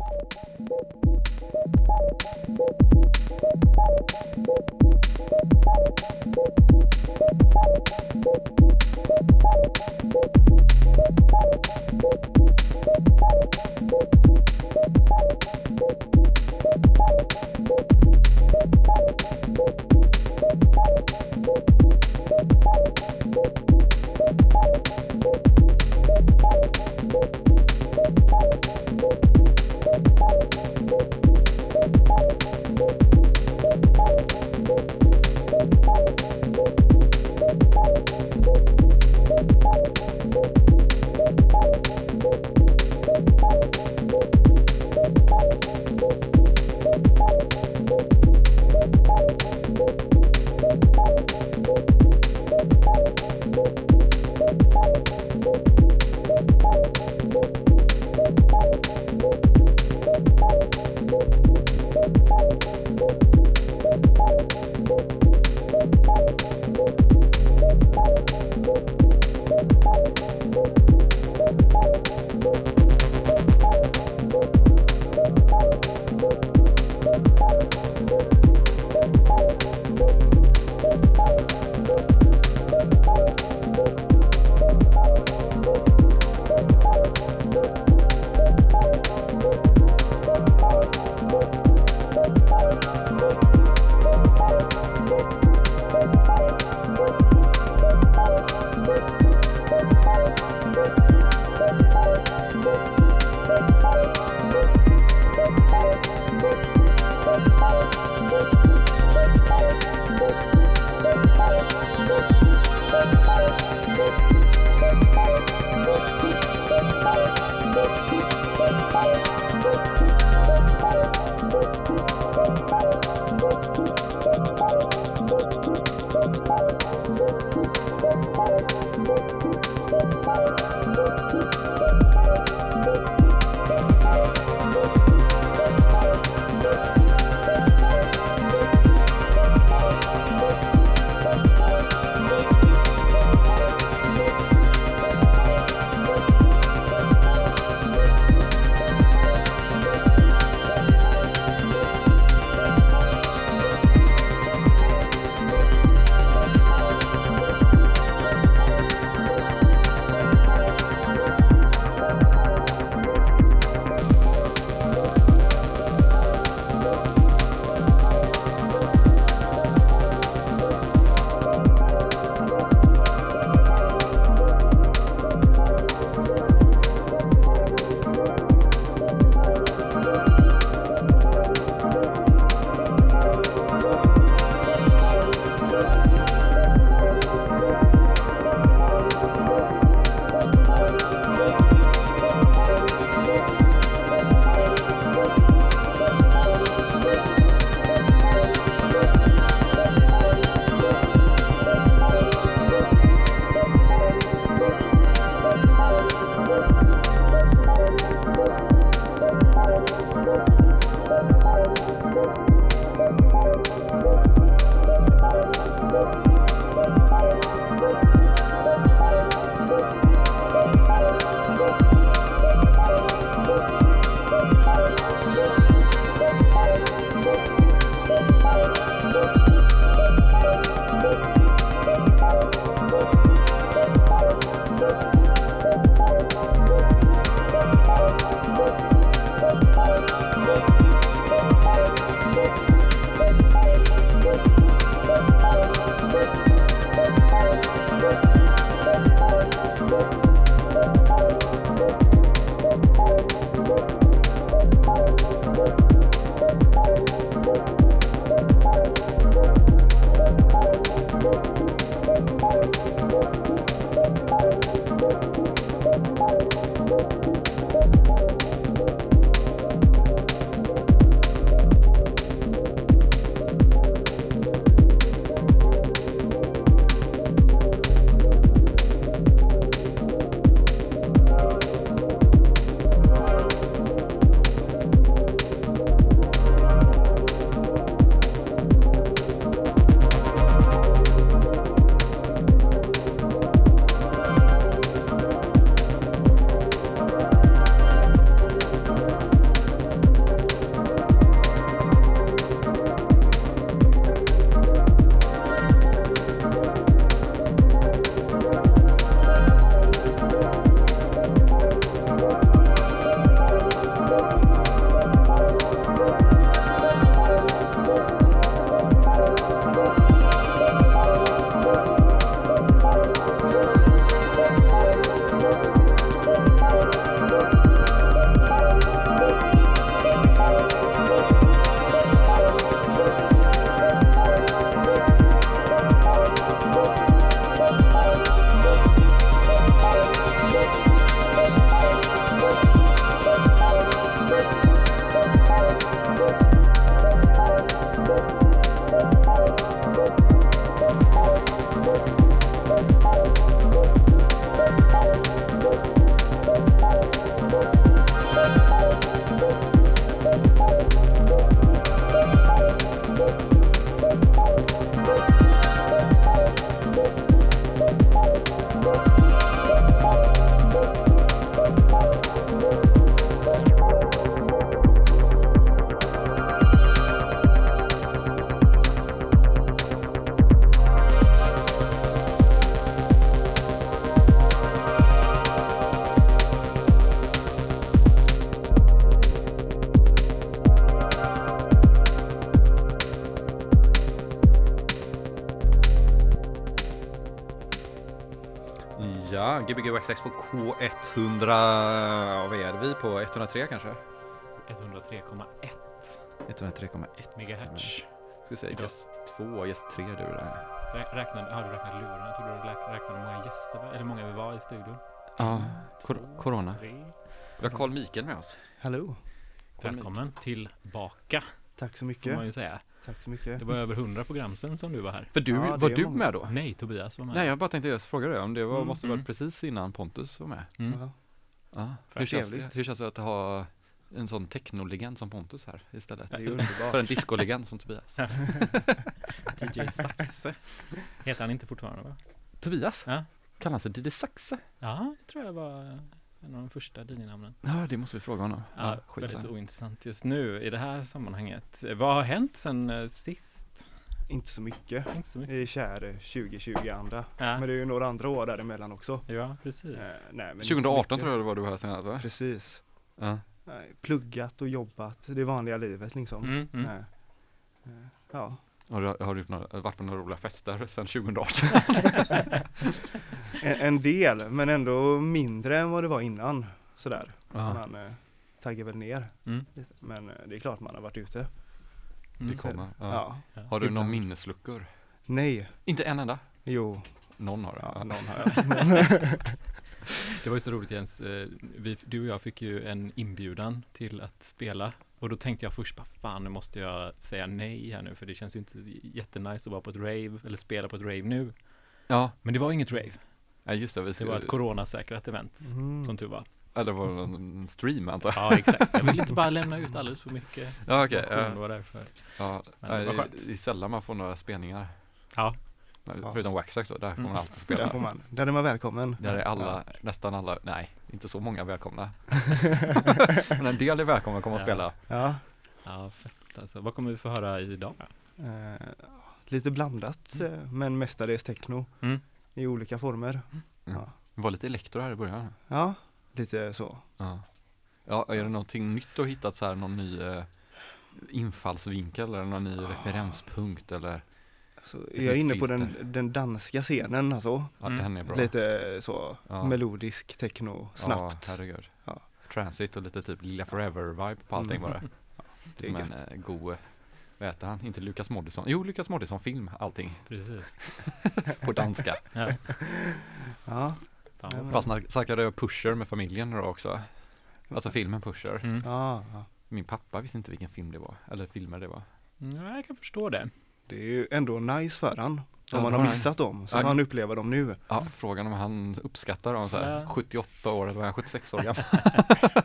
Thank Ja, Gbg Wax på K100, vad är vi på? 103 kanske? 103,1 103,1 megahertz. Ska säga Idag. gäst 2, gäst 3 du där. Rä- Räknade, har du räknat lurarna? Jag trodde du räk- räknade hur många gäster, eller många vi var i studion. Ja, kor- corona. Tre. Vi har Carl Mikael med oss. Hallå, Välkommen tillbaka, tack så får man mycket. ju säga. Tack så mycket. Det var över 100 program sen som du var här. För du, Ja, var du många. med då? Nej, Tobias var med. Nej, jag bara tänkte just fråga dig om det var, Mm, måste mm. varit precis innan Pontus var med. Mm. Ja. Ja. Hur, känns det, hur känns det att ha en sån technolegend som Pontus här istället? Det är För en discolegend som Tobias. DJ Saxe heter han inte fortfarande va? Tobias? Ja. Kallar han sig Diddy Saxe? Ja, det tror jag var en av de första DJ-namnen. Ja, det måste vi fråga honom. Ja, Ja, väldigt ointressant just nu i det här sammanhanget. Vad har hänt sen eh, sist? Inte så mycket. Inte så mycket. I käre 2020 andra. Ja, Men det är ju några andra år däremellan också. ja precis. Eh, nej, men inte så 2018 mycket. tror jag det var du var här senast va? Precis. Ja. Pluggat och jobbat. Det vanliga livet liksom. Mm, mm. Nej. Eh, Ja, Har du, har du några, varit på några roliga fester sedan 2018? en, en del, men ändå mindre än vad det var innan. Sådär. Man eh, taggar väl ner. Mm. Men eh, det är klart man har varit ute. det Mm. kommer. Ja. Ja. Har du några Ibland. minnesluckor? Nej. Inte en enda? Jo. Någon har det. Ja, någon har jag. Det var ju så roligt Jens, eh, vi, du och jag fick ju en inbjudan till att spela och då tänkte jag först bara fan nu måste jag säga nej här nu för det känns ju inte jättenice att vara på ett rave eller spela på ett rave nu. ja. Men det var inget rave, Ja, just det. Det var ett coronasäkrat event Mm. som tur var. Eller var det en stream antar jag? Ja exakt, jag vill inte bara lämna ut alldeles för mycket Ja, okej. det ja. var därför. Ja, Men det nej, var det, skönt. det är sällan man får några spelningar. Ja, Ja. Förutom Waxax då, där får man Mm. alltid spela. Där får man. Där är man välkommen. Där är alla, nästan alla, nej, inte så många välkomna. Men en del är välkomna att komma och Ja. spela. Ja. ja fett alltså. Vad kommer vi få höra idag? Eh, lite blandat eh, men mestadels techno Mm. i olika former. Mm. Ja. Det var lite elektro här i början. ja, lite så. Ja. Ja, är det någonting nytt du har hittat så här, någon ny eh, infallsvinkel eller någon ny Ah. referenspunkt eller? Så är jag inne på den, den danska scenen alltså. Ja, Mm. den är bra. Lite så Ja. melodisk techno, snabbt. Ja, herregud. Ja. Transit och lite typ Lilla Forever-vibe på allting Mm. bara. det är Som en gött. eh, god, vad heter han? Inte Lukas Moodysson. Jo, Lukas Moodysson film, allting Precis. på danska. Ja, Ja. Nej, Fast snackade Pusher med familjen då också. Alltså filmen Pusher. Mm. ja, ja. Min pappa visste inte vilken film det var, eller filmer det var. Ja, jag kan förstå det. Det är ju ändå nice för han. Ja, Om man det har missat dem så Ja. han uppleva dem nu. Ja, frågan om han uppskattar dem så här, Ja. 78 år eller var han 76 år gammal.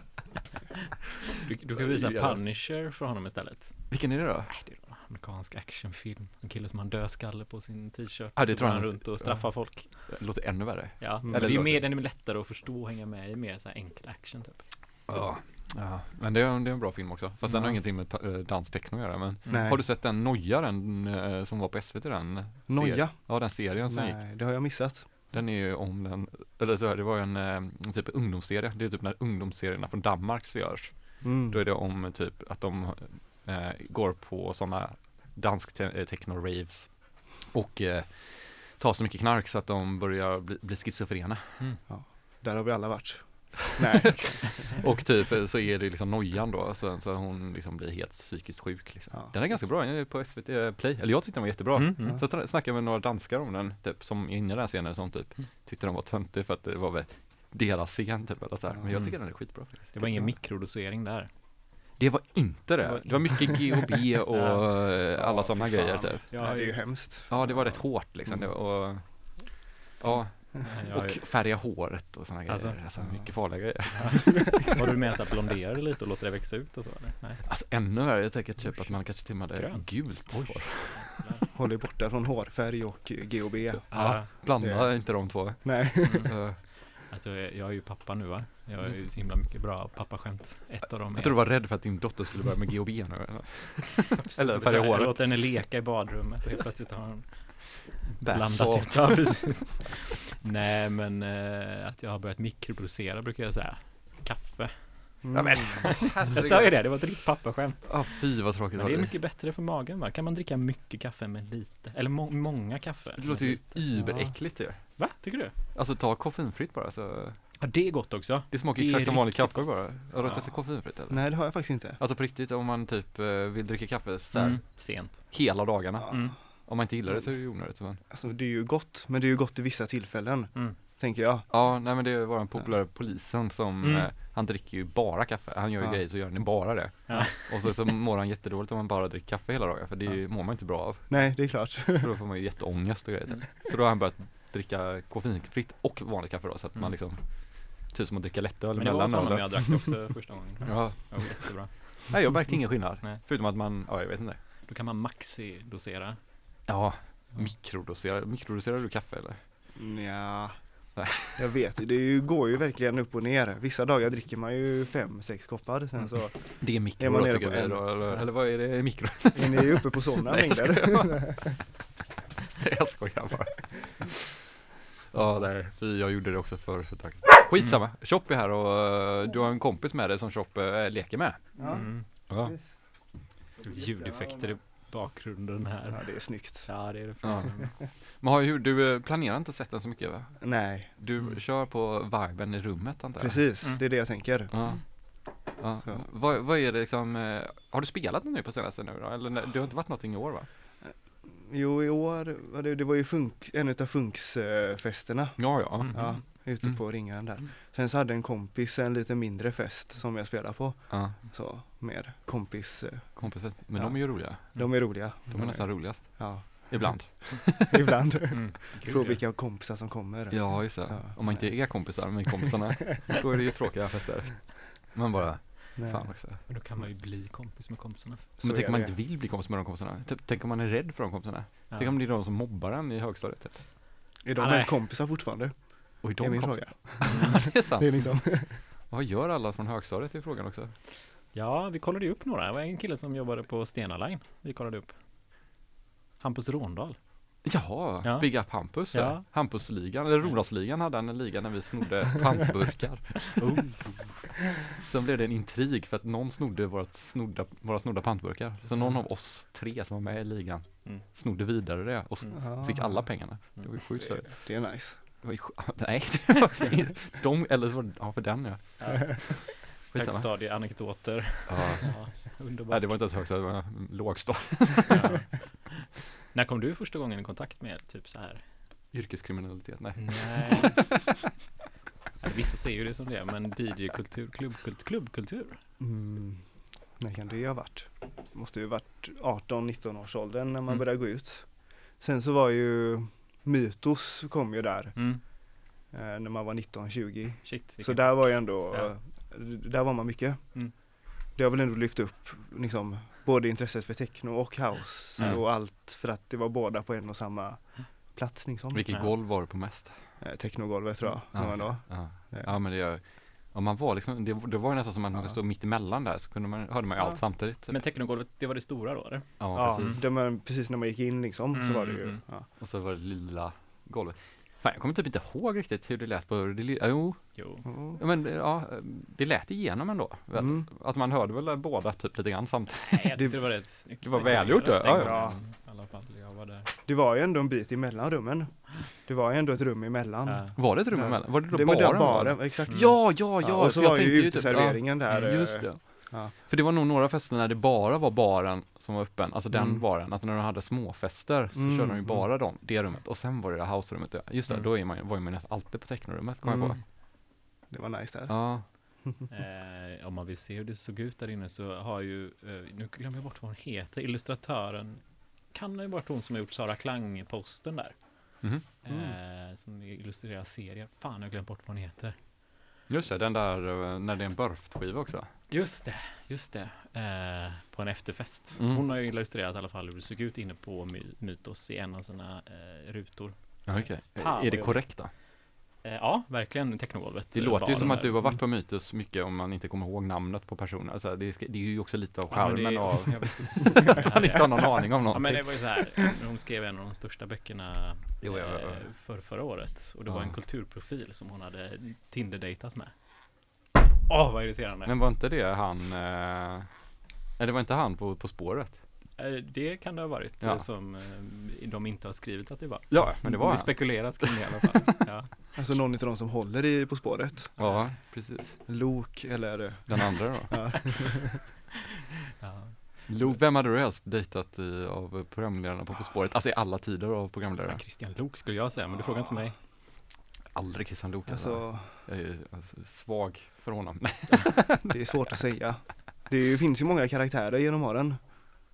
Du, du kan visa Ja. Punisher för honom istället. Vilken är det då? Det är en amerikansk actionfilm. En kille som har en dödskalle på sin t-shirt. Ja, det så tror han runt och straffar folk. Det låter ännu värre. Ja, Mm. men Eller det är mer, den är lättare att förstå och hänga med i. Mer så här enkel action typ. Ja. Ja. Men det är, det är en bra film också. Fast den har Ja. ingenting med ta- eh, danstechno att göra. Men Nej. har du sett den Noja, den eh, som var på SVT den? Noja? Ja, den serien som gick. Nej, det har jag missat. Den är ju om den, eller så här, det var en eh, typ ungdomsserie. Det är typ när ungdomsserierna från Danmark så görs. Mm. Då är det om typ att de eh, går på sådana dansk te- techno-raves och eh, tar så mycket knark så att de börjar bli, bli schizofrena. Där har vi alla varit. Nej, Och typ eh, så är det liksom nojan då, så, så hon liksom blir helt psykiskt sjuk. Liksom. Ja. Den är ganska bra, den är på SVT Play, eller jag tyckte den var jättebra. Mm, mm. Så snackade jag med några danskar om den, typ, som är inne i den här scenen, som typ tyckte den var töntig för att det var väl deras scen typ, eller så här. Men jag tycker den är skitbra. Det var ingen mikrodosering där. Det var inte Det det. var Det var mycket GHB och Ja. eh, alla Ja, sådana grejer typ. Har det är ju hemskt. Ja, det var rätt hårt liksom. Det, och, ja, jag och färga håret och sådana grejer. Alltså? Alltså, mycket farliga grejer. var du med att blondera det lite och låta det växa ut och så eller? Nej. Alltså ännu värre, jag tänker typ Oj, att man kanske till och med hade gult Oj. hår. Håll dig borta från hårfärg och GHB. Ja, blanda det- inte de två. Nej. Mm. Alltså jag är ju pappa nu va? Jag är ju så himla mycket bra pappaskämt. Ett av dem Jag tror du var rädd för att din dotter skulle börja med GHB nu. Eller Så färga jag håret. låter henne leka i badrummet och helt plötsligt har hon blandat ut. Ja, precis. Nej men eh, att jag har börjat mikrodosera brukar jag säga. Kaffe. Mm. Ja, men, Jag sa ju det, det var ett riktigt pappaskämt. Ja, fy vad tråkigt Men det är mycket bättre för magen va? Kan man dricka mycket kaffe med lite? Eller må många kaffe? Det låter ju überäckligt ju. Va? Tycker du? Alltså ta koffeinfritt bara så Ja, det är gott också. Det smakar Det exakt som vanligt kaffe gott. bara. Har du Ja. testat koffeinfritt eller? Nej det har jag faktiskt inte. Alltså på riktigt om man typ eh, vill dricka kaffe så här, Mm. Sent. hela dagarna. Ja. Mm. Om man inte gillar det så är det ju onödigt. Men. Alltså det är ju gott, men det är ju gott i vissa tillfällen, Mm. tänker jag. Ja, nej men det var en populär polisen som, Mm. eh, han dricker ju bara kaffe. Han gör ju Ja. grejer så gör han bara det. Ja. Och så, så mår han jättedåligt om man bara dricker kaffe hela dagen. För det ju- mår man inte bra av. Nej, det är klart. För då får man ju jätteångest och grejer. typ. Så då har han börjat dricka koffeinfritt och vanligt kaffe då. Så att man Mm. liksom, typ som att dricka lättöl Men det var så mellan när ölen. jag drack också första gången. Ja, Det var jättebra. nej jag märkte ingen skillnad. Nej. Förutom att man, ja jag vet inte. Då kan man maxi-dosera. Ja, mikrodoserar, mikrodoserar du kaffe eller? Ja, Nej. jag vet. Det är går ju verkligen upp och ner. Vissa dagar dricker man ju fem, sex koppar. Sen så Det är Är mikro man då tycker på vi då, eller, eller vad är det, mikro? är ni uppe på sådana mängder. jag skojar bara. Ja, där, fy jag gjorde det också förr ett tag. Skitsamma, Chop är här och eh, du har en kompis med dig som Chop eh, leker med. Ja, Mm. Ja. precis. Ljudeffekter i bakgrunden här. ja, det är snyggt. Ja, det är det. Ja. Men har ju, du eh, planerar inte den så mycket va? Nej, Du Mm. kör på viben i rummet antar jag? precis. Mm. Det är det jag tänker. Ja. Ja. Så. Vad, vad är det liksom, eh, har du spelat nu på senaste nu då? Eller det har inte varit någonting i år va? Jo, i år, var det, det var ju funk, en utav funksfesterna. Ja, ja. Mm. Ja, ute Mm. på Ringön där. Mm. Sen så hade en kompis en lite mindre fest som jag spelar på. ja. Så mer kompis, eh, Kompisar. Men Ja. de är ju roliga. de är roliga. De är nästan roligast. Ja, Ibland. ibland. Mm. På vilka kompisar som kommer. Ja, just det. Ja. Om man inte är kompisar med kompisarna, då är det ju tråkiga fester. Man bara, Nej. fan också. Men då kan man ju bli kompis med kompisarna. Så Men tänk om man inte vill bli kompis med de kompisarna. Typ, tänk om man är rädd för de kompisarna. Ja. Tänk om det är de som mobbar en i högstadiet. Typ. Är de Ah, ens kompisar fortfarande? Och är Det är de min fråga. det är sant. Det är liksom, Vad gör alla från högstadiet i frågan också? Ja, vi kollade ju upp några. Det var en kille som jobbade på Stena Line. Vi kollade upp. Hampus Råndal. Jaha, Ja. Big Up Hampus. Ja. Hampusligan, eller Rondalsligan hade en liga när vi snodde pantburkar. Oh. Sen blev det en intrig för att någon snodde vårat snodda, våra snodda pantburkar. Så någon av oss tre som var med i ligan Mm. snodde vidare det och Mm. fick alla pengarna. Det var ju sjukt det, det är nice. Det var ju sj- Nej, det var inte- de, eller var det, ja för den ja. Skitsamma. Högstadieanekdoter. Ja. Ja, underbart. Nej det var inte ens högstadiet, det var lågstadiet. Ja. När kom du första gången i kontakt med typ så här? Yrkeskriminalitet, nej. Nej. Ja, vissa ser ju det som det, men DJ-kultur, klubbkultur, klubbkultur. Mm. När kan det ha varit? Det måste ju varit 18-19 års åldern när man Mm. började gå ut. Sen så var ju Mytos kom ju där Mm. eh, när man var 19-20. Shit. Så där var ju ändå, Ja. där var man mycket. Mm. Det har väl ändå lyft upp liksom både intresset för techno och house Mm. och allt för att det var båda på en och samma plats liksom. Vilket golv var du på mest? Eh, Technogolvet tror jag. Ja. Ja, Ja. ja men det, ja, man var liksom, det, det var ju nästan som att man Ja. stod mitt emellan där så kunde man, hörde man ju Ja. allt samtidigt. Typ. Men technogolvet, det var det stora då eller? ja, Ja, precis. det man, precis när man gick in liksom Mm, så var det ju. mm, Ja. Och så var det lila golvet. Fan, jag kommer typ inte ihåg riktigt hur det lät på det jo, Jo. Ja, men ja, det lät igenom ändå. Mm. Att man hörde väl båda typ lite grann samtidigt. Nej, jag Det- tyckte det var rätt snyggt. Det var välgjort, ja. Ja, det, I alla fall, jag var där. Det var ju ändå en bit emellan rummen. Det var ju ändå ett rum emellan. Ja. Var det ett rum Ja. emellan? Var det då det baren? där var? baren, exakt. Mm. Ja, ja, ja. och så var ju typ- uteserveringen där. ja, eh, Just det. Ja. För det var nog några fester när det bara var baren som var öppen, alltså den Mm. baren, att när de hade småfester så Mm, körde de ju mm. bara dem, det rummet och sen var det det house-rummet, just det, Mm. då är man, var ju man nästan alltid på technorummet, kommer jag Mm. på. Det var nice där. Ja, Eh, om man vill se hur det såg ut där inne så har ju, eh, nu glömmer jag bort vad hon heter, illustratören, kan det ha varit hon som har gjort Sara Klang-posten där. Mhm. Eh, som illustrerar serier. Fan, jag har glömt bort vad hon heter. Just det, den där, eh, när det är en Burft-skiva också. Just det, just det. Eh, på en efterfest. Mm. Hon har ju illustrerat i alla fall hur det såg ut inne på My- Mytos i en av sina eh, rutor. Okej. Fan, är det korrekt då? Eh, ja, verkligen technogolvet. Det låter ju som att du har varit på Mytus mycket om man inte kommer ihåg namnet på personen. Alltså, det, det är ju också lite av Ja, charmen är- av att man inte har någon aning om Ja någonting. men det var ju så här, hon skrev en av de största böckerna Jo, ja, ja, ja. eh, för förra året och det var Ja. en kulturprofil som hon hade Tinder-dejtat med. Åh vad irriterande. Men var inte det han, eh, nej det var inte han på På spåret? Eh, Det kan det ha varit Ja. eh, som eh, de inte har skrivit att det var. Ja, men det var Vi han. spekulerar kring det i alla fall. Ja. Alltså någon av de som håller i På spåret. Ja, precis. Lok eller Den andra då? ja. Ja. Lo, vem hade du helst dejtat i, av programledarna på På spåret? Alltså i alla tider av programledare? Christian Lok skulle jag säga, men du frågar inte mig. Aldrig Christian Luuk alltså. Alltså Jag är alltså, svag för honom. Det är svårt att säga. Det finns ju många karaktärer genom åren.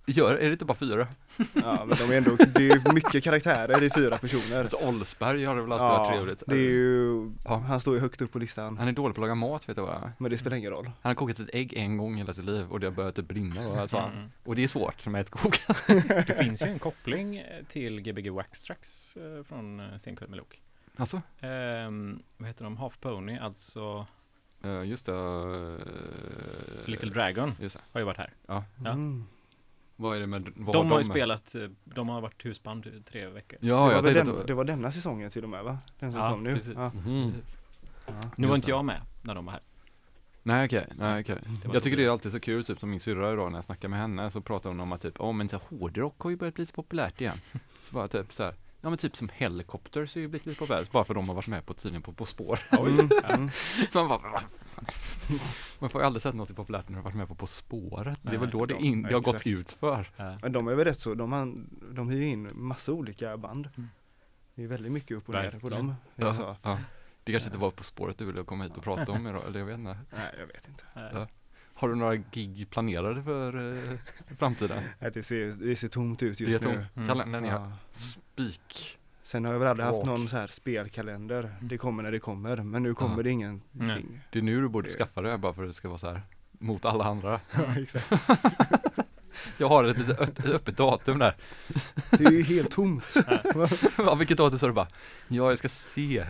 Gör, är det inte bara fyra? Ja men de är ändå, det är mycket karaktärer i fyra personer. Alltså Olsberg har det väl alltid varit trevligt? det är ju, Ja. han står ju högt upp på listan. Han är dålig på att laga mat vet du vad? Men det spelar ingen roll. Han har kokat ett ägg en gång i hela sitt liv och det har börjat typ brinna och, alltså, Mm. och det är svårt med ett kok. Det finns ju en koppling till Gbg Waxtrax eh, från eh, Senkväll med Lok. Alltså? Ehm, vad heter de? Half Pony, alltså Uh, just det. Uh, Little Dragon Just det. har ju varit här. Ja. Ja. Mm. Vad är det med vad De har ju med? spelat, eh, de har varit husband i tre veckor. Ja, det, var jag den, att det var denna säsongen till och med va? Den som Ja, kom nu. precis. Ja. Mhm. precis. Ja. Nu var inte det. jag med när de var här. Nej okej, nej okej. Var Jag tycker det är alltid så kul, typ som min syrra idag när jag snackar med henne så pratar hon om att typ, ja men så här, hårdrock har ju börjat bli lite populärt igen. Så bara typ så här, ja men typ som Helicopters är ju blivit lite populärt, bara för de har varit med på tydligen på På spår. Mm. Mm. Så man bara, man får ju aldrig sett något populärt när du har varit med på På spåret. Det är väl då det, de- in, det har gått ut för. Ja. Men de är väl rätt så, de, har, de hyr in massa olika band. Mm. Det är väldigt mycket upp och ner på dem. Ja, ja. Det kanske inte var På spåret du ville komma hit och prata om idag, eller jag vet inte. nej jag vet inte. Ja. Har du några gig planerade för eh, framtiden? Nej, det, ser, det ser tomt ut Det just är nu. Mm. Kalendern Ja. spik. Sen har jag väl aldrig haft någon så här spelkalender. Det kommer när det kommer. Men nu kommer Ja. det ingenting. Nej. Det är nu du borde Det- skaffa det bara för att det ska vara så här mot alla andra. Ja, exakt. Jag har ett litet öppet, datum där. Det är ju helt tomt. ja, vilket datum sa du bara? Ja, jag ska se.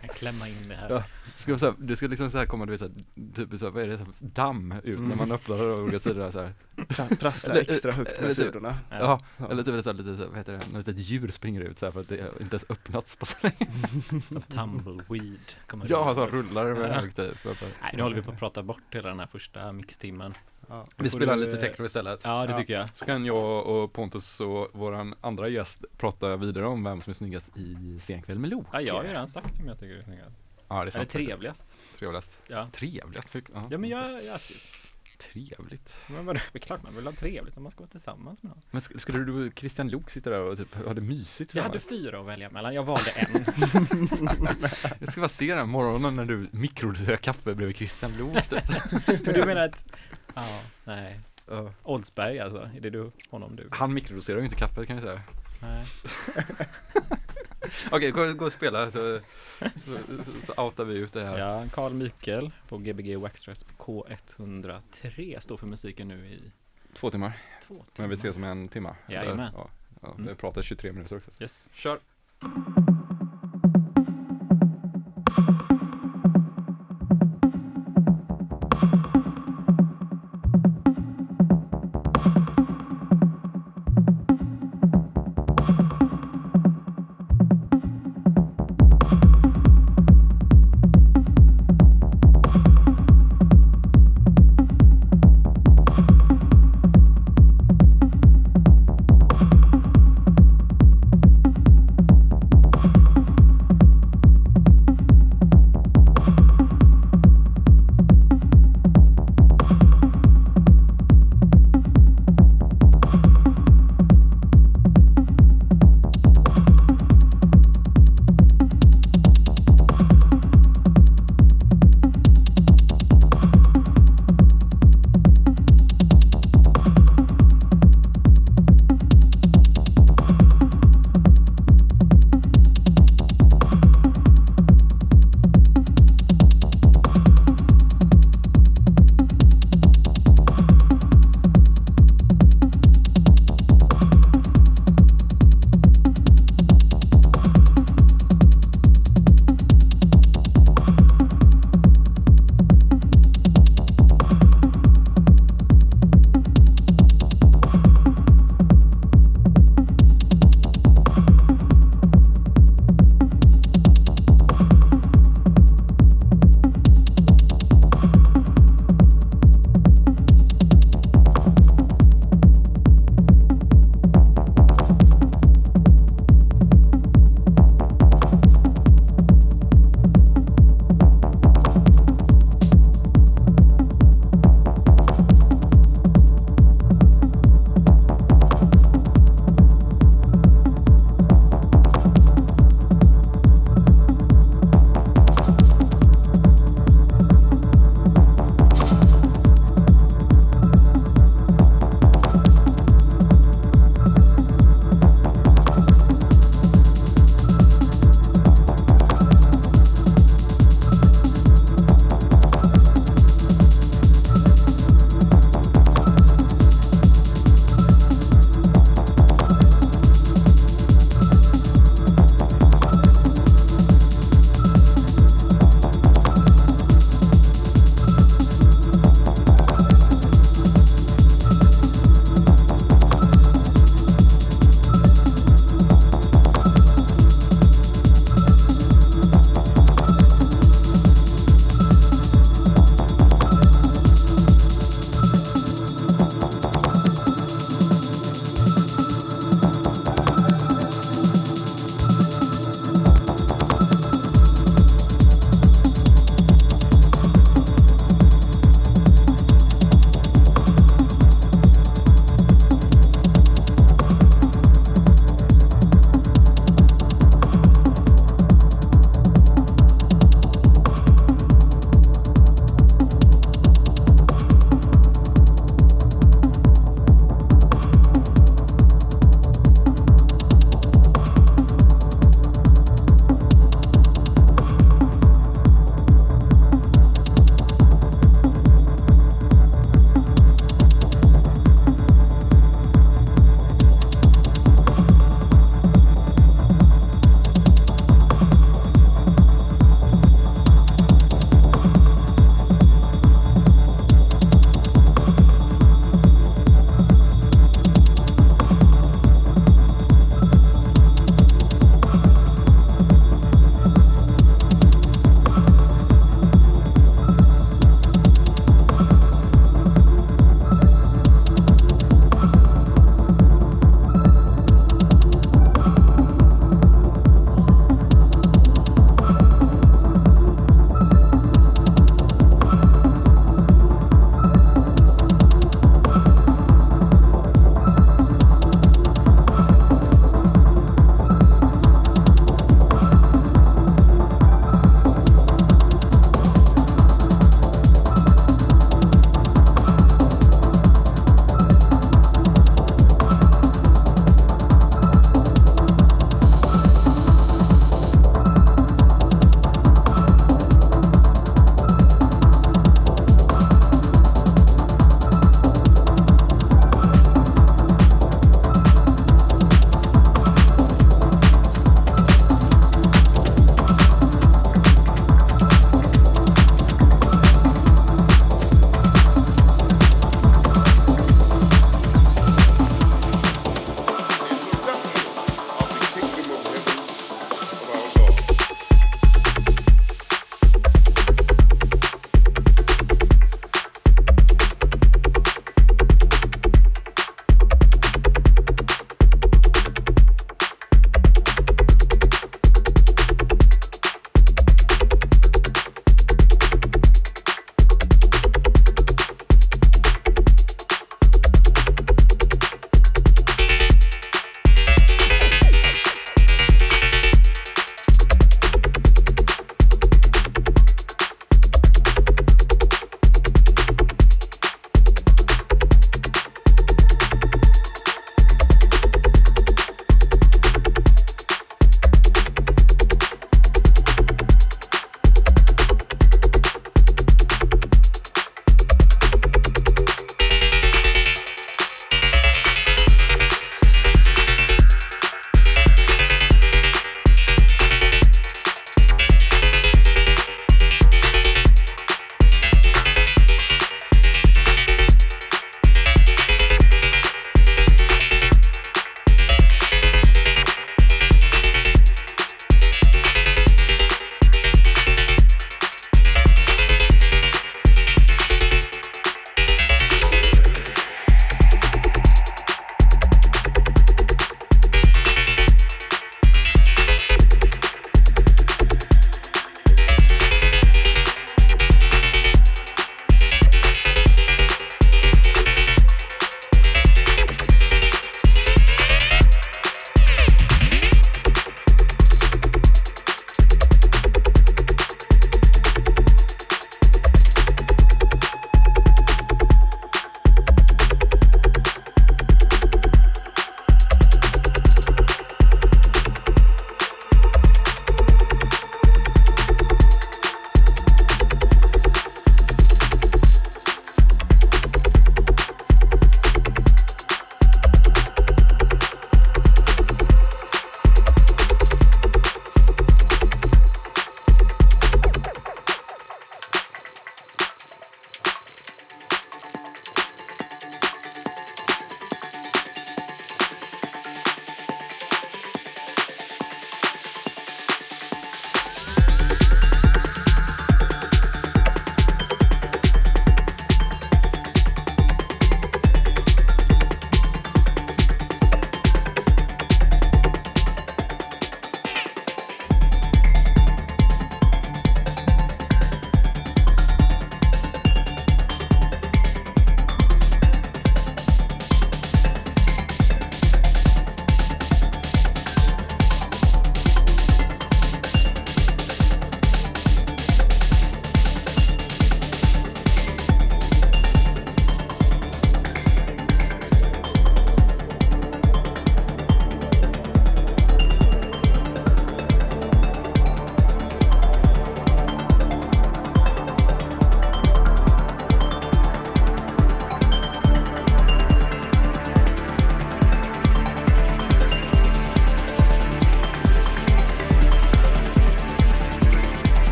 Jag klämma in det här. Ja. Ska så här, det ska liksom så här komma, du vet, så här, typ så här, vad är det, så här, damm ut när Mm. man öppnar det och olika sidor så här. Pra- Prasslar extra högt med typ- sidorna. Ja, Ja. eller typ så här, lite vad heter det, något litet djur springer ut så här för att det inte ens öppnats på så länge. Som tumbleweed. kommer Ja, så rullar det med Ja. hög typ. Nej, nu håller vi på att prata bort hela den här första mixtimmen. Ja. Vi spelar du, lite eh, techno istället. Ja, det Ja. tycker jag. Så kan jag och Pontus och våran andra gäst prata vidare om vem som är snyggast i Senkväll med Lo. Ja, jag har ju redan sagt om jag tycker det är snyggast. Ja, det är Eller sant. trevligast. Trevligast. Ja. Trevligast? tycker- Ja, men jag, jag, Trevligt. men vadå, det är klart man vill ha trevligt om man ska vara tillsammans med någon. Men sk- skulle du och Christian Luuk sitta där och typ ha det mysigt Jag hade fyra att välja mellan, jag valde en. Jag ska bara se den morgonen när du mikrodoserar kaffe bredvid Christian Luuk typ. Men du menar att, ja, nej. Ja. Oldsberg alltså, är det du, honom du? Han mikrodoserar ju inte kaffe kan vi säga. Nej. Okej, gå, gå och spela så, så, så, så outar vi ut det här. Ja, Carl Mikael på Gbg Waxtrax K103 står för musiken nu i Två timmar, två timmar. men vi ses om en timme. Jajamän. Ja, ja, Mm. vi pratar 23 minuter också. Yes. Kör!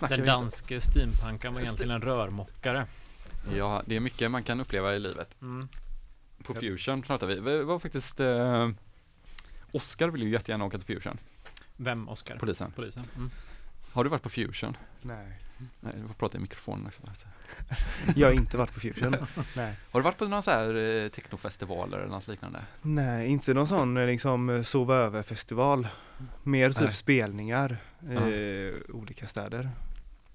Den danske steampunkan var egentligen en rörmokare. Ja, det är mycket man kan uppleva i livet. Mm. På Fusion pratar vi. Det var faktiskt eh, Oskar vill ju jättegärna åka till Fusion, Vem, Oskar? polisen. Polisen. Mm. Har du varit på Fusion? Nej. Nej, du får prata i mikrofonen också. Jag har inte varit på Fusion. Nej. Har du varit på några så här eh, technofestivaler eller något liknande? Nej, inte någon sån eh, liksom eh, sova över festival. Mer typ Nej. spelningar i olika städer.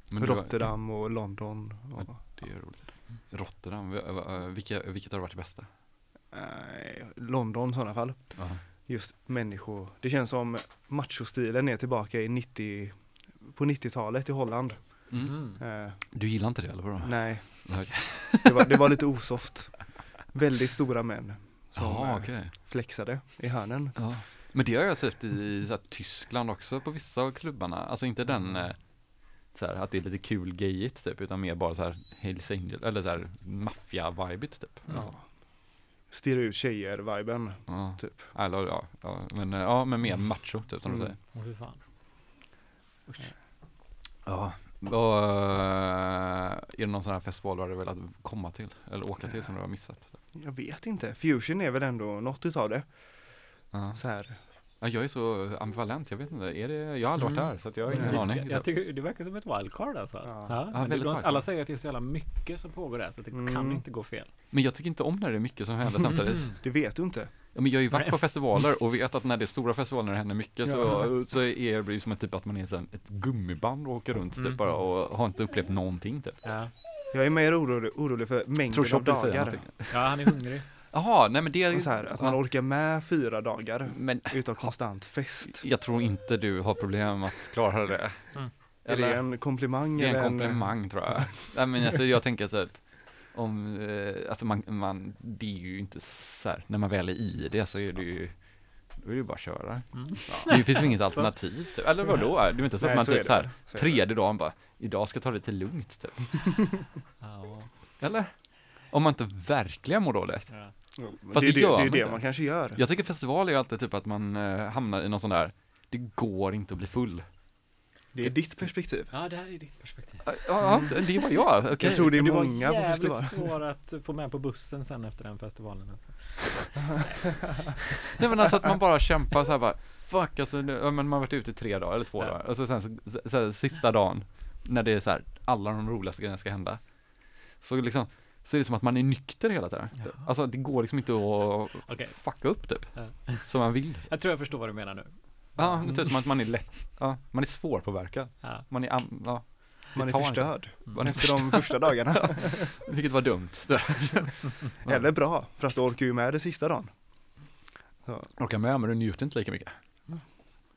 Men Rotterdam och London. Och, Det är ju roligt. Rotterdam, v- vilka, vilket har varit det bästa? London i sådana fall. Ja. Just människor. Det känns som machostilen är tillbaka i 90 på 90-talet i Holland. Mm. Mm. Eh, Du gillar inte det eller vadå? nej, Okej. det var, det var lite osoft. Väldigt stora män som Ja, eh, okej. flexade i hörnen. Ja. Men det har jag sett i så här, Tyskland också på vissa av klubbarna. Alltså inte den eh, så här, att det är lite kul gayigt typ, utan mer bara så här Hells Angel, eller så här maffia-vibigt typ. Ja. Stirra ut tjejer-viben, Ja. typ. Eller, ja, ja, men, eh, ja, men mer macho typ som du Mm. säger. Åh fy fan. Ja. Och, eh, är det någon sån här festival du hade velat komma till? Eller åka till som du har missat? Jag vet inte, Fusion är väl ändå något utav det. Ja. Så här. Ja, jag är så ambivalent, jag vet inte. Är det, jag har aldrig varit Mm. där så att jag har ingen Nej. aning. Jag, jag tycker det verkar som ett wildcard alltså. Ja. Ja. det, wildcard. alla säger att det är så jävla mycket som pågår där så det kan Mm. inte gå fel. Men jag tycker inte om när det är mycket som händer samtidigt. Det vet du inte. Ja, men jag har ju varit på festivaler och vet att när det är stora festivaler när det händer mycket så, Ja. så är det ju som att, typ att man är här ett gummiband och åker runt Mm. typ bara och har inte upplevt någonting typ. Ja, Jag är mer orolig, orolig för mängden Tror av dagar. ja han är hungrig. Jaha, nej men det är Och så här, att man orkar med fyra dagar Men utav konstant fest. jag tror inte du har problem att klara det. Mm. Är det Eller, en komplimang? det är eller en komplimang tror jag. nej men alltså jag tänker typ om, eh, alltså man, man, det är ju inte så här, när man väl är i det så är det ju då är det ju bara att köra. Mm. Det finns ju inget Så. alternativ typ. Eller vadå? Det är ju inte så att Nej, man så typ det. så här, Så det. tredje dagen bara, idag ska jag ta det lite lugnt typ. Ja, Eller? Om man inte verkligen mår dåligt. ja. Ja, Fast det är det det, gör det, är man det man kanske gör. Jag tycker festival är ju alltid typ att man eh, hamnar i någon sån där, det går inte att bli full. Det är ditt perspektiv. ja, det här är ditt perspektiv. Ja, det var jag. Okej. Jag tror det är Och många på var festival. jävligt svår att få med på bussen sen efter den festivalen. Alltså. Nej men alltså att man bara kämpar så här bara, fuck alltså, nu, ja, men man har varit ute i tre dagar eller två Ja. dagar. Och så sen så, så, så här, sista dagen, när det är så här, alla de roligaste grejerna ska hända. Så liksom, så är det som att man är nykter hela tiden. Ja. Alltså det går liksom inte att Okej, fucka upp typ. Ja. Som man vill. jag tror jag förstår vad du menar nu. Ja, det är som att man är lätt, ja, man är svårpåverkad. Ja. Man är, am- ja, Man är förstörd man är efter de första dagarna. Vilket var dumt. Eller bra, för att du orkar ju med det sista dagen. Så, Orka med men du njuter inte lika mycket.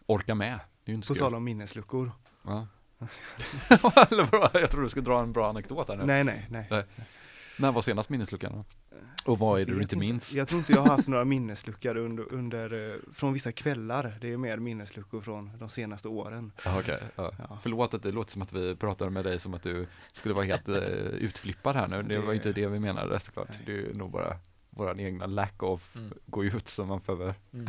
Orka med, det är ju inte så på kul. tal om minnesluckor. Ja. Eller bra, jag tror du skulle dra en bra anekdot här nu. Nej, nej, nej. När var senast minnesluckan? Och vad är det du inte minns? Jag tror inte jag har haft några minnesluckor under, under, eh, från vissa kvällar. Det är mer minnesluckor från de senaste åren. Okej, ja. Ja. Förlåt att det låter som att vi pratar med dig som att du skulle vara helt uh, utflippad här nu. Det var Det- inte det vi menade såklart. Nej. Det är nog bara vår egna lack of Mm. gå ut som man behöver Mm.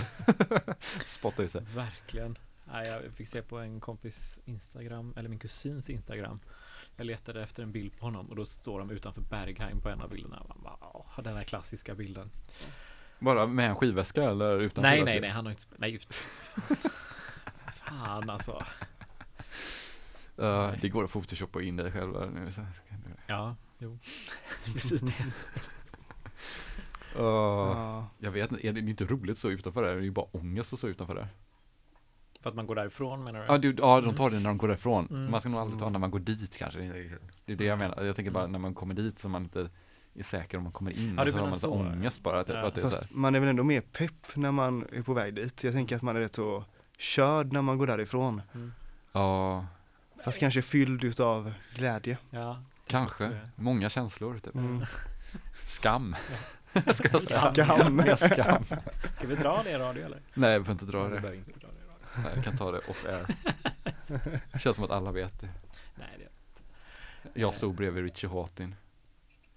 spotta ut sig. Verkligen. Nej, jag fick se på en kompis Instagram, eller min kusins Instagram. Jag letade efter en bild på honom och då står de utanför Berghain på en av bilderna. Man bara, åh, den här klassiska bilden. Bara med en skivväska eller utan nej, skivväska? nej, nej, han har inte... Nej, just Fan alltså. Uh, det går att photoshoppa in dig själv där nu. Så. Ja, jo. Precis det. Uh, Ja. Jag vet inte, är det inte roligt stå utanför där? Det är ju bara ångest att stå utanför där. För att man går därifrån menar du? Ja, du, ja de tar det när de går därifrån. Mm. Man ska nog aldrig ta när man går dit kanske. Det är det jag menar. Jag tänker bara när man kommer dit så man inte är säker om man kommer in. Ja, och så har man så. ångest bara. Typ, Ja. att det är så här. Fast man är väl ändå mer pepp när man är på väg dit. Jag tänker att man är rätt så körd när man går därifrån. Mm. Ja, Fast kanske fylld utav glädje. Ja. kanske. Många känslor typ. Mm. Skam. Ska, Skam. Skam. Ska vi dra det i radio eller? Nej, vi får inte dra Vi det. Nej, Jag kan ta det off air. Det känns som att alla vet det. Nej, det Jag stod bredvid Richie Hawtin.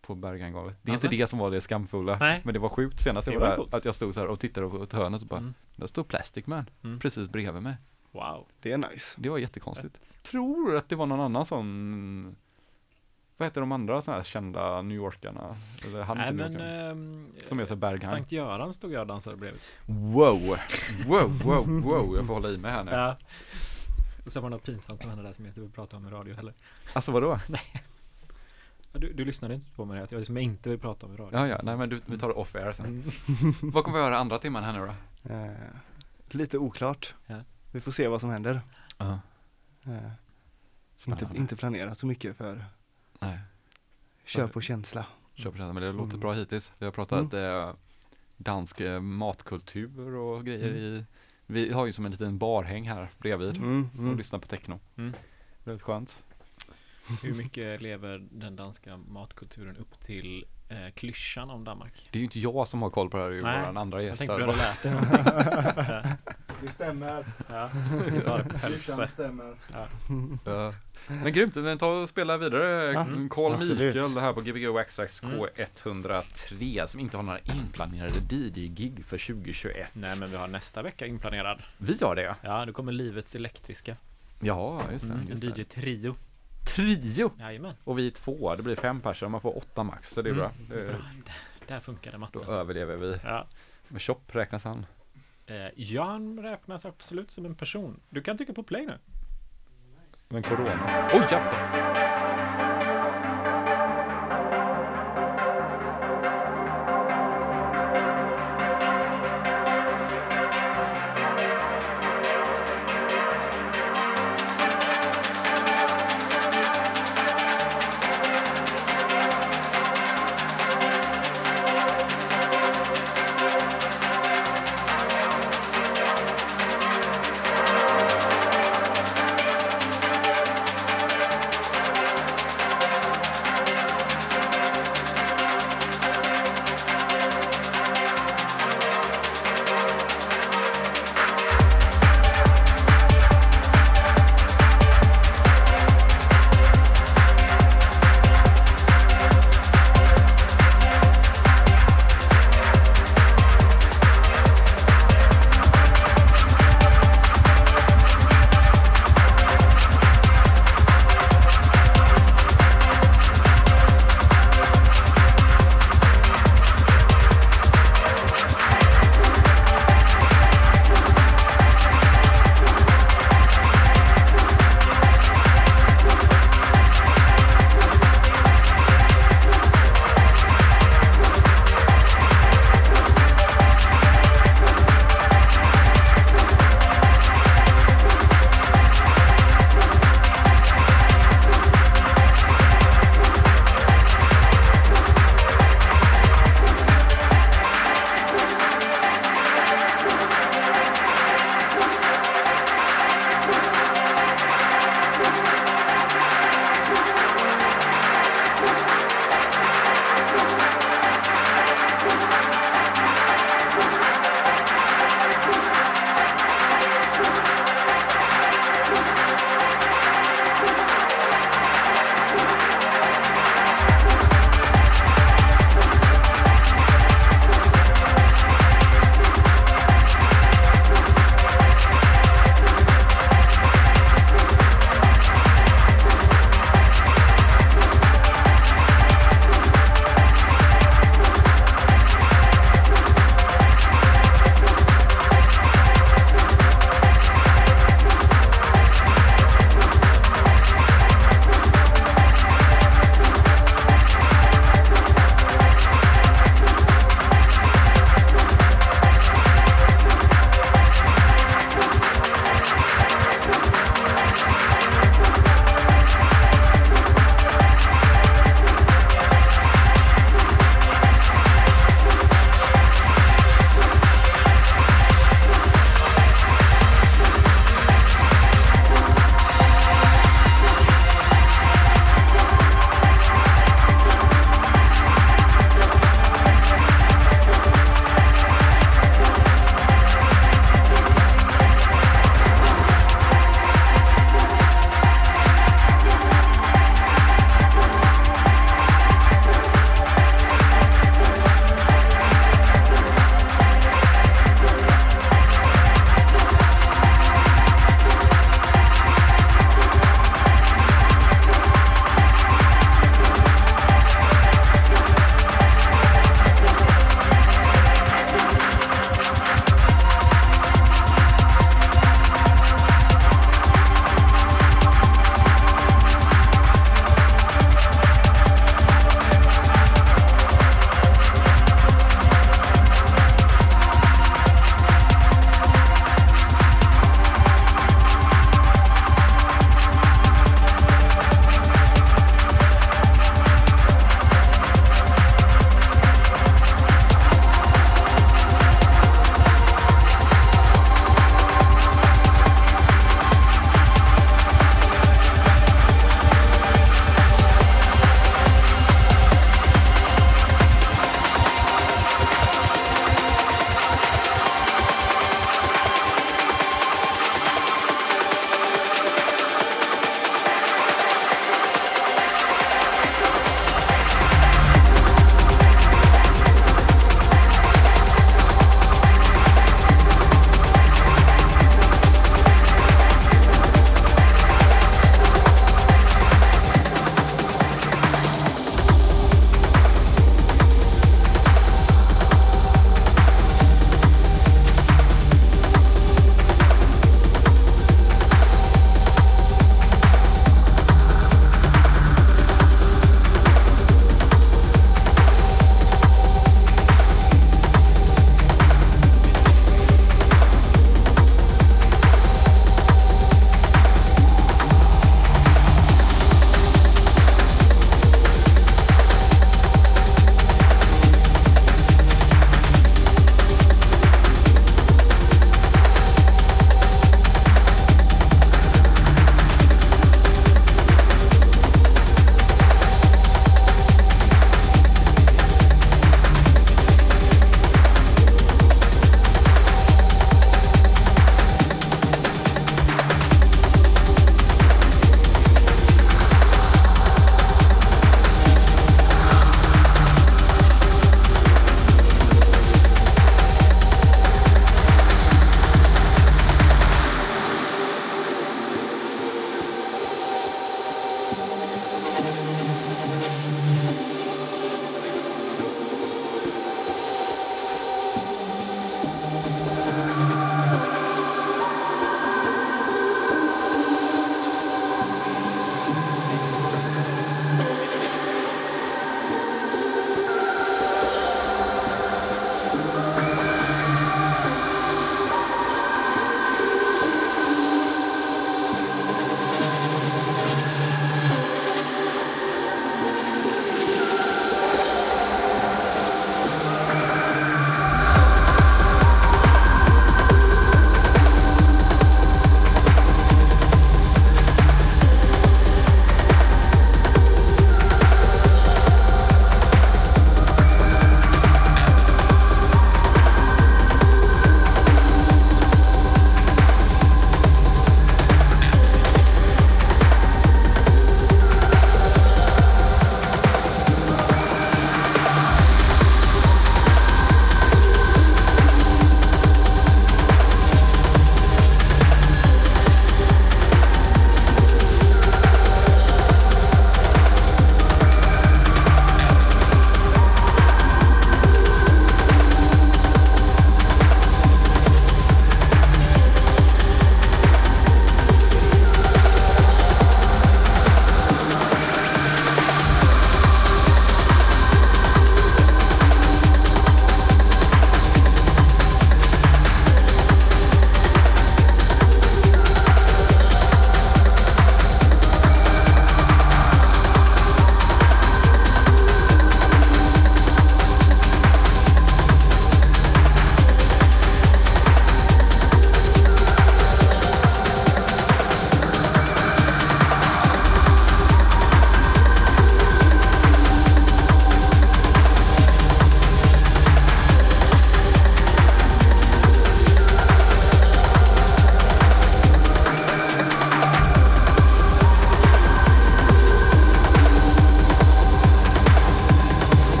på Bergangolvet. Det är Alltså? inte det som var det skamfulla. Nej. Men det var sjukt senast jag var var där. Att jag stod så här och tittade på ett hörnet och bara, Mm. där står Plastic Man. Mm. Precis bredvid mig. Wow. Det är nice. Det var jättekonstigt. Tror att det var någon annan sån vad heter de andra sådana här kända New Yorkarna? Eller han Nej men ehm, Som är så Berghain. Sankt Göran stod jag och dansade bredvid. Wow! Wow, wow, wow! Jag får hålla i mig här nu. Ja. Och sen var det något pinsamt som hände där som jag inte vill prata om i radio heller. Alltså vadå? Ja, Du, du lyssnade inte på mig att jag som jag inte vill prata om i radio. Ja, ja, nej men du, vi tar det off air sen. Mm. Vad kommer vi göra andra timman här nu då? Eh, lite oklart. Ja. Vi får se vad som händer. Ja, Eh, inte, inte planerat så mycket för Nej, kör på känsla. kör på det. Men det låter Mm. bra hittills. Vi har pratat eh, dansk eh, matkultur och grejer Mm. i Vi har ju som en liten barhäng här bredvid Mm, och mm. lyssnar på techno. Mm. Väldigt skönt. Hur mycket lever den danska matkulturen upp till eh, klyschan om Danmark? Det är ju inte jag som har koll på det här, det är ju Nej, våran andra Jag gäst. tänkte du hade lärt dig. Det stämmer. ja. ja, hälsa. stämmer. Ja. Men grymt, men ta och spela vidare. Ja, Mm, Carl. Mikael här på Gbg Waxax Mm. K103 som inte har några inplanerade DJ-gig för 2021. Nej men vi har nästa vecka inplanerad. Vi har det. Ja, då kommer Livets Elektriska. Ja, just det. Mm, en just det. DJ-trio. Trio! Jajamän. Och vi är två, det blir fem personer, man får åtta max, så det är Mm, bra. Det, Bra. Där funkar det då matten. överlever vi. Ja. Men Chop räknas han? Eh, Jan räknas absolut som en person. Du kan trycka på play nu. Men corona? Oj jävlar!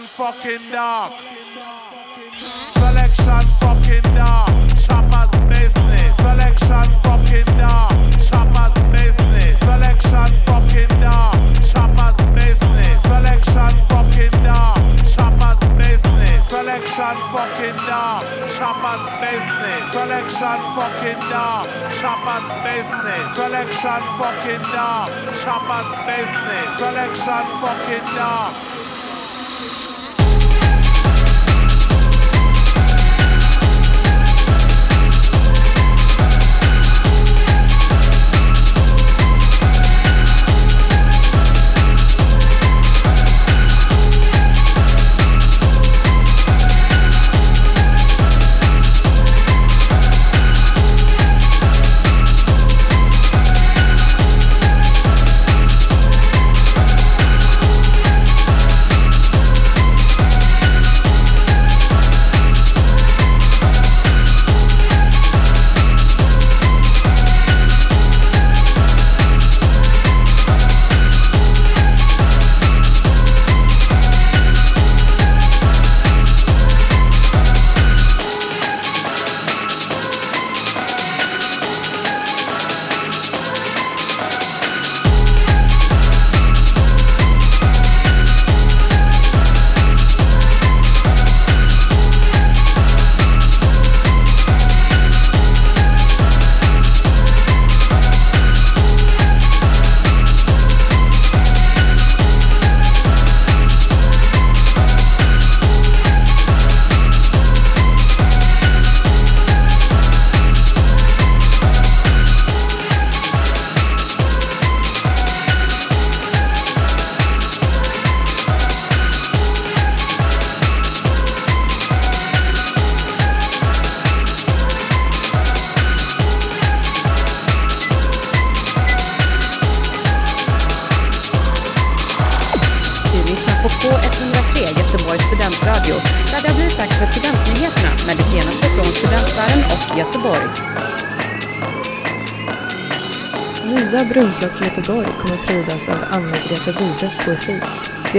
Selection fucking dark. Selection fucking dark. Chopper's business. Selection fucking dark. Chopper's business. Selection fucking dark. Chopper's business. Selection fucking dark. Chopper's business. Selection fucking dark. Chopper's business. Selection fucking dark. Chopper's business. Selection fucking dark. Chopper's business. Selection fucking dark.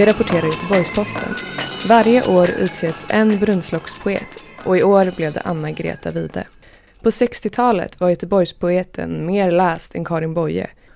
Det rapporterar Göteborgs-Posten. Varje år utses en brunnslockspoet och i år blev det Anna-Greta Wide. På 60-talet var Göteborgspoeten mer läst än Karin Boye